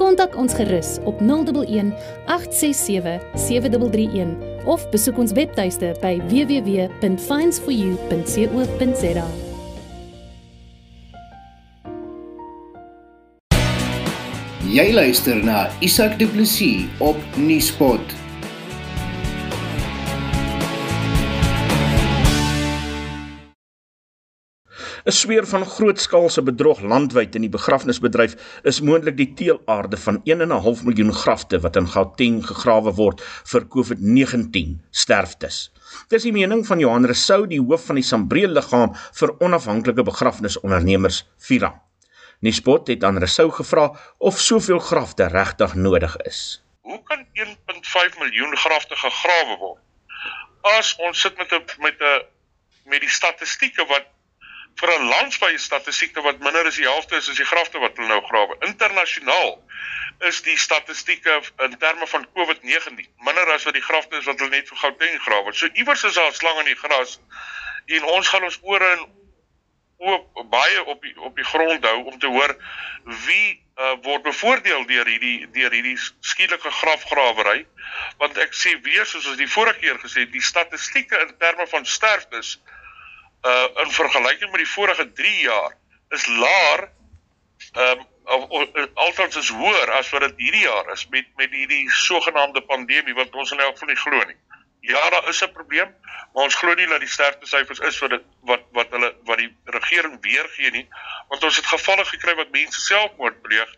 Kontak ons gerus op 011 867 7331 of besoek ons webtuiste by www.finds4u.co.za. Jy luister na Isak Du Plessis op Nieuwspot. 'n Sweer van grootskaalse bedrog landwyd in die begrafnisbedryf is moontlik die teelaarde van 1.5 miljoen grafte wat in Gauteng gegrawe word vir COVID-19 sterftes. Dis die mening van Johan Resou, die hoof van die Sambreel liggaam vir onafhanklike begrafnisondernemers Vira. Nispot het aan Resou gevra of soveel grafte regtig nodig is. Hoe kan 1.5 miljoen grafte gegrawe word? As ons sit met 'n met 'n met die statistieke wat vir 'n landwyse statistieke wat minder as die helfte is as die grafte wat hulle nou grawe. Internasionaal is die statistieke in terme van COVID-19 minder as wat die grafte is wat hulle net vir Gauteng grawe. So iewers is daar 'n slang in die gras en ons gaan ons ore en oop baie op die op die grond hou om te hoor wie uh, word bevoordeel deur hierdie deur hierdie skielike grafgrawery want ek sê weer soos ons die vorige keer gesê die statistieke in terme van sterftes uh in vergelyking met die vorige 3 jaar is laer ehm um, althans is hoër as wat dit hierdie jaar is met met hierdie sogenaamde pandemie wat ons in elk geval nie glo nie. Ja, daar is 'n probleem, maar ons glo nie dat die sterftesyfers is wat dit wat wat hulle wat die regering weergee nie, want ons het gevalle gekry wat mense selfmoord pleeg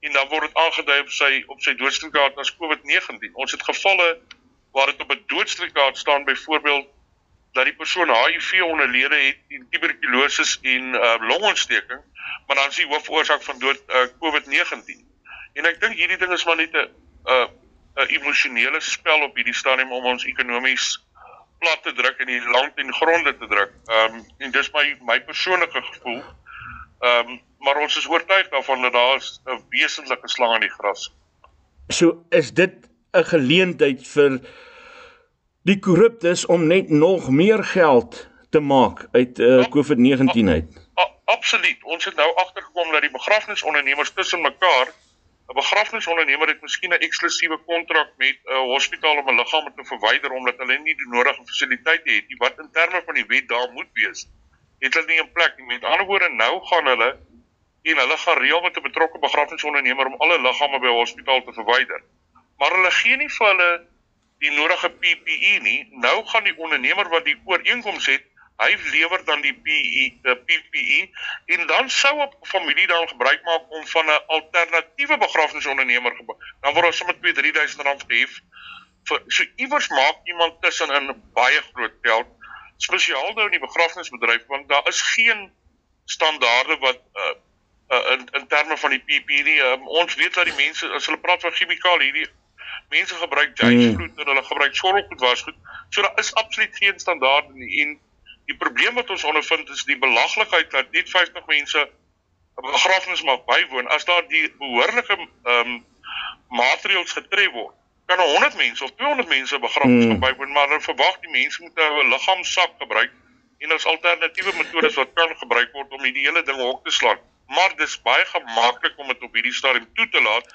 en dan word dit aangedui op sy op sy doodstrafkaart as COVID-19. Ons het gevalle waar dit op 'n doodstrafkaart staan byvoorbeeld dat die persoon HIV onderlede het tuberkulose en uh, longontsteking, maar dan is die hoofoorsaak van dood uh, COVID-19. En ek dink hierdie ding is maar net 'n 'n 'n emosionele spel op hierdie stadium om ons ekonomies plat te druk en die land en gronde te druk. Ehm um, en dis my my persoonlike gevoel. Ehm um, maar ons is oortuig daarvan dat daar 'n wesentlike slang in die gras. So is dit 'n geleentheid vir die korruptes om net nog meer geld te maak uit uh, eh, COVID-19 uit. Absoluut. Ons het nou agtergekom dat die begrafnisondernemers tussen mekaar 'n begrafnisondernemer het miskien 'n eksklusiewe kontrak met 'n uh, hospitaal om 'n liggaam te verwyder omdat hulle nie die nodige fasiliteite het nie wat in terme van die wet daar moet wees. Het hulle nie 'n plek nie. Met ander woorde, nou gaan hulle en hulle gaan reël met 'n betrokke begrafnisondernemer om alle liggame by 'n hospitaal te verwyder. Maar hulle gee nie vir hulle die nodige PPE nie. Nou gaan die ondernemer wat die ooreenkoms het, hy lewer dan die PPE, die PPE en dan sou 'n familie dan gebruik maak om van 'n alternatiewe begrafnisondernemer dan word ons sommer 2-3000 rand gehef. Vir so iewers maak iemand tussen in baie groot geld spesiaal nou in die begrafnisbedryf want daar is geen standaarde wat uh, uh, in in terme van die PPE um, ons weet dat die mense as hulle praat van chemikalie hierdie mense gebruik jyvloed mm. en hulle gebruik sorrelgoed wasgoed. So daar is absoluut geen standaarde nie en die probleem wat ons ondervind is die belaglikheid dat net 50 mense 'n begrafnis mag bywoon as daar die behoorlike ehm um, maatreëls getref word. Kan 100 mense of 200 mense begrafnis mm. bywoon, maar dan verwag die mense moet 'n liggaamsak gebruik en daar's alternatiewe metodes wat kan gebruik word om hierdie hele ding hok te slaan. Maar dis baie gemaklik om dit op hierdie stadium toe te laat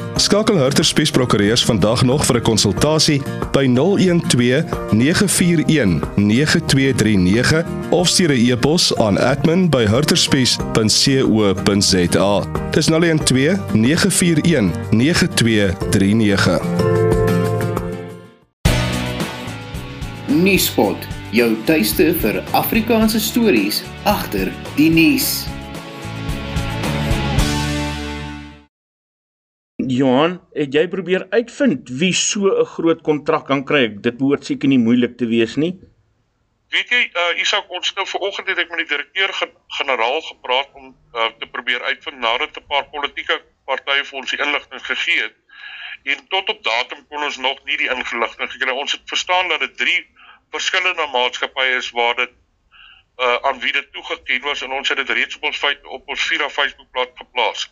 Skakel Hurter Spies Prokureurs vandag nog vir 'n konsultasie by 012 941 9239 of stuur 'n e-pos aan admin@hurterspies.co.za. Dis 012 941 9239. Nuuspot jou tuiste vir Afrikaanse stories agter die nuus. Johan, het jy probeer uitvind wie so 'n groot kontrak kan kry? Dit behoort seker nie moeilik te wees nie. Weet jy, uh Isak, ons nou vanoggend het ek met die direkteur generaal gepraat om uh, te probeer uitvind nadat 'n paar politieke partye vir ons die inligting gegee het. En tot op datum kon ons nog nie die inligting gekry. Ons het verstaan dat dit drie verskillende maatskappye is waar dit uh aan wie dit toegeken was en ons het dit reeds op ons op ons Vira Facebookblad geplaas.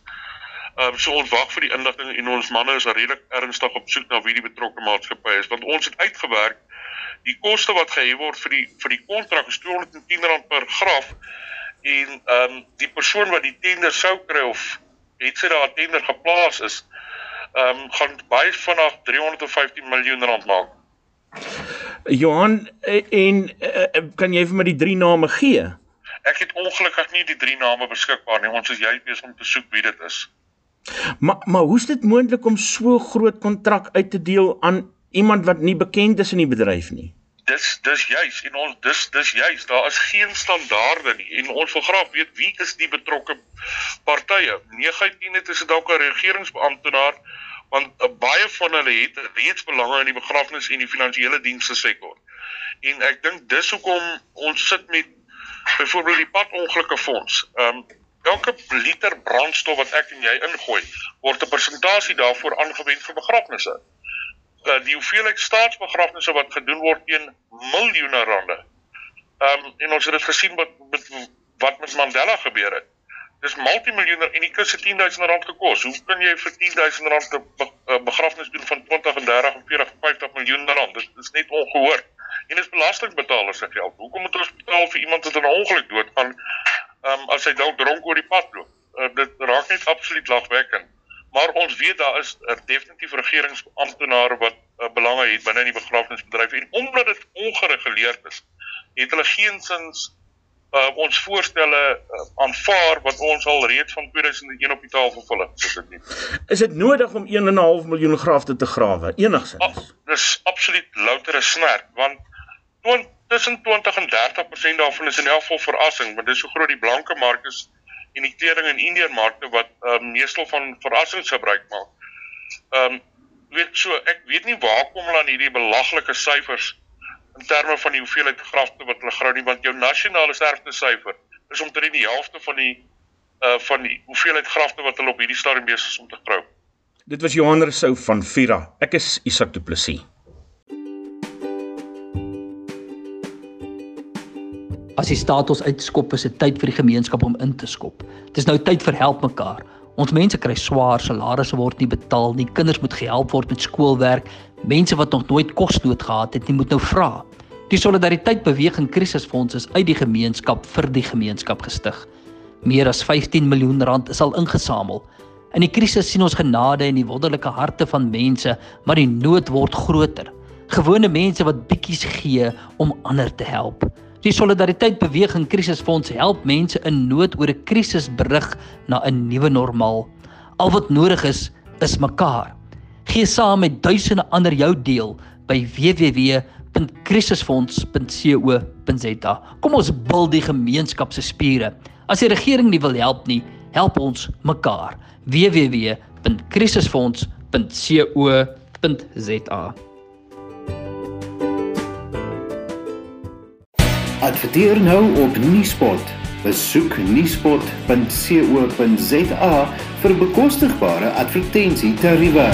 Ehm um, so ons wag vir die inligting en ons manne is redelik ernstig op soek na wie die betrokke maatskappy is want ons het uitgewerk die koste wat gehef word vir die vir die kontrak is R210 per graf en ehm um, die persoon wat die tender sou kry of het sy daar 'n tender geplaas is ehm um, gaan baie vinnig 315 miljoen rand maak. Johan eh, en eh, kan jy vir my die drie name gee? Ek het ongelukkig nie die drie name beskikbaar nie. Ons is juist besig om te soek wie dit is. Maar maar hoe is dit moontlik om so groot kontrak uit te deel aan iemand wat nie bekend is in die bedryf nie? dis dis juis en ons dis dis juis daar is geen standaarde nie en ons wil graag weet wie is die betrokke partye? 910 het is dalk 'n regeringsbeamptenaar want uh, baie van hulle het reeds belange in die begrafnis en die finansiële dienste sektor. En ek dink dis hoekom ons sit met byvoorbeeld die padongelukke fonds. Ehm um, elke liter brandstof wat ek en jy ingooi word 'n persentasie daarvoor aangewend vir begrafnisse uh, die hoeveelheid staatsbegrafnisse wat gedoen word teen miljoene rande. Ehm um, en ons het dit gesien wat met wat met Mandela gebeur het. Dis multimiljoene en die kus het 10000 rand gekos. Hoe kan jy vir 10000 rand 'n be, uh, begrafnis doen van 20 en 30 en 40 en 50 miljoen rand? Dit is net ongehoord. En dit is belastingbetalers se geld. Hoekom moet ons betaal vir iemand wat in 'n ongeluk doodgaan? Ehm um, as hy dalk dronk oor die pad loop? Uh, dit raak net absoluut lagwekkend maar ons weet daar is er definitief regeringsamptenare wat uh, belange het binne die begrafnisbedryf en omdat dit ongereguleerd is, het hulle geensins uh, ons voorstelle uh, aanvaar wat ons al reeds van 2001 op die tafel vull het, soos dit nie. Is dit nodig om 1.5 miljoen grafte te grawe enigsins? Ah, dis absoluut louter 'n snerp want tussen 20 en 30% daarvan is in elk geval verrassing, want dis so groot die blanke mark is en die kleding in Indië markte wat ehm um, meestal van verrassings gebruik maak. Ehm um, weet so ek weet nie waar kom hulle aan hierdie belaglike syfers in terme van die hoeveelheid grafte wat hulle grou nie want jou nasionale sterfte syfer is omtrent die helfte van die uh van die hoeveelheid grafte wat hulle op hierdie stadium besig is om te grou. Dit was Johan Rousseau van Vira. Ek is Isak Du Plessis. As die staat ons uitskop, is dit tyd vir die gemeenskap om in te skop. Dis nou tyd vir help mekaar. Ons mense kry swaar, salarisse word nie betaal nie, kinders moet gehelp word met skoolwerk, mense wat nog nooit kosnood gehad het nie, moet nou vra. Die solidariteit beweging krisisfonds is uit die gemeenskap vir die gemeenskap gestig. Meer as 15 miljoen rand is al ingesamel. In die krisis sien ons genade in die wonderlike harte van mense, maar die nood word groter. Gewone mense wat bietjies gee om ander te help. Die Solidariteit Beweging Krisisfonds help mense in nood oor 'n krisisbrug na 'n nuwe normaal. Al wat nodig is, is mekaar. Gee saam met duisende ander jou deel by www.krisisfonds.co.za. Kom ons bil die gemeenskap se spiere. As die regering nie wil help nie, help ons mekaar. www.krisisfonds.co.za. Adverteer nou op Nuuspot. Besoek nuuspot.co.za vir bekostigbare advertensietariewe.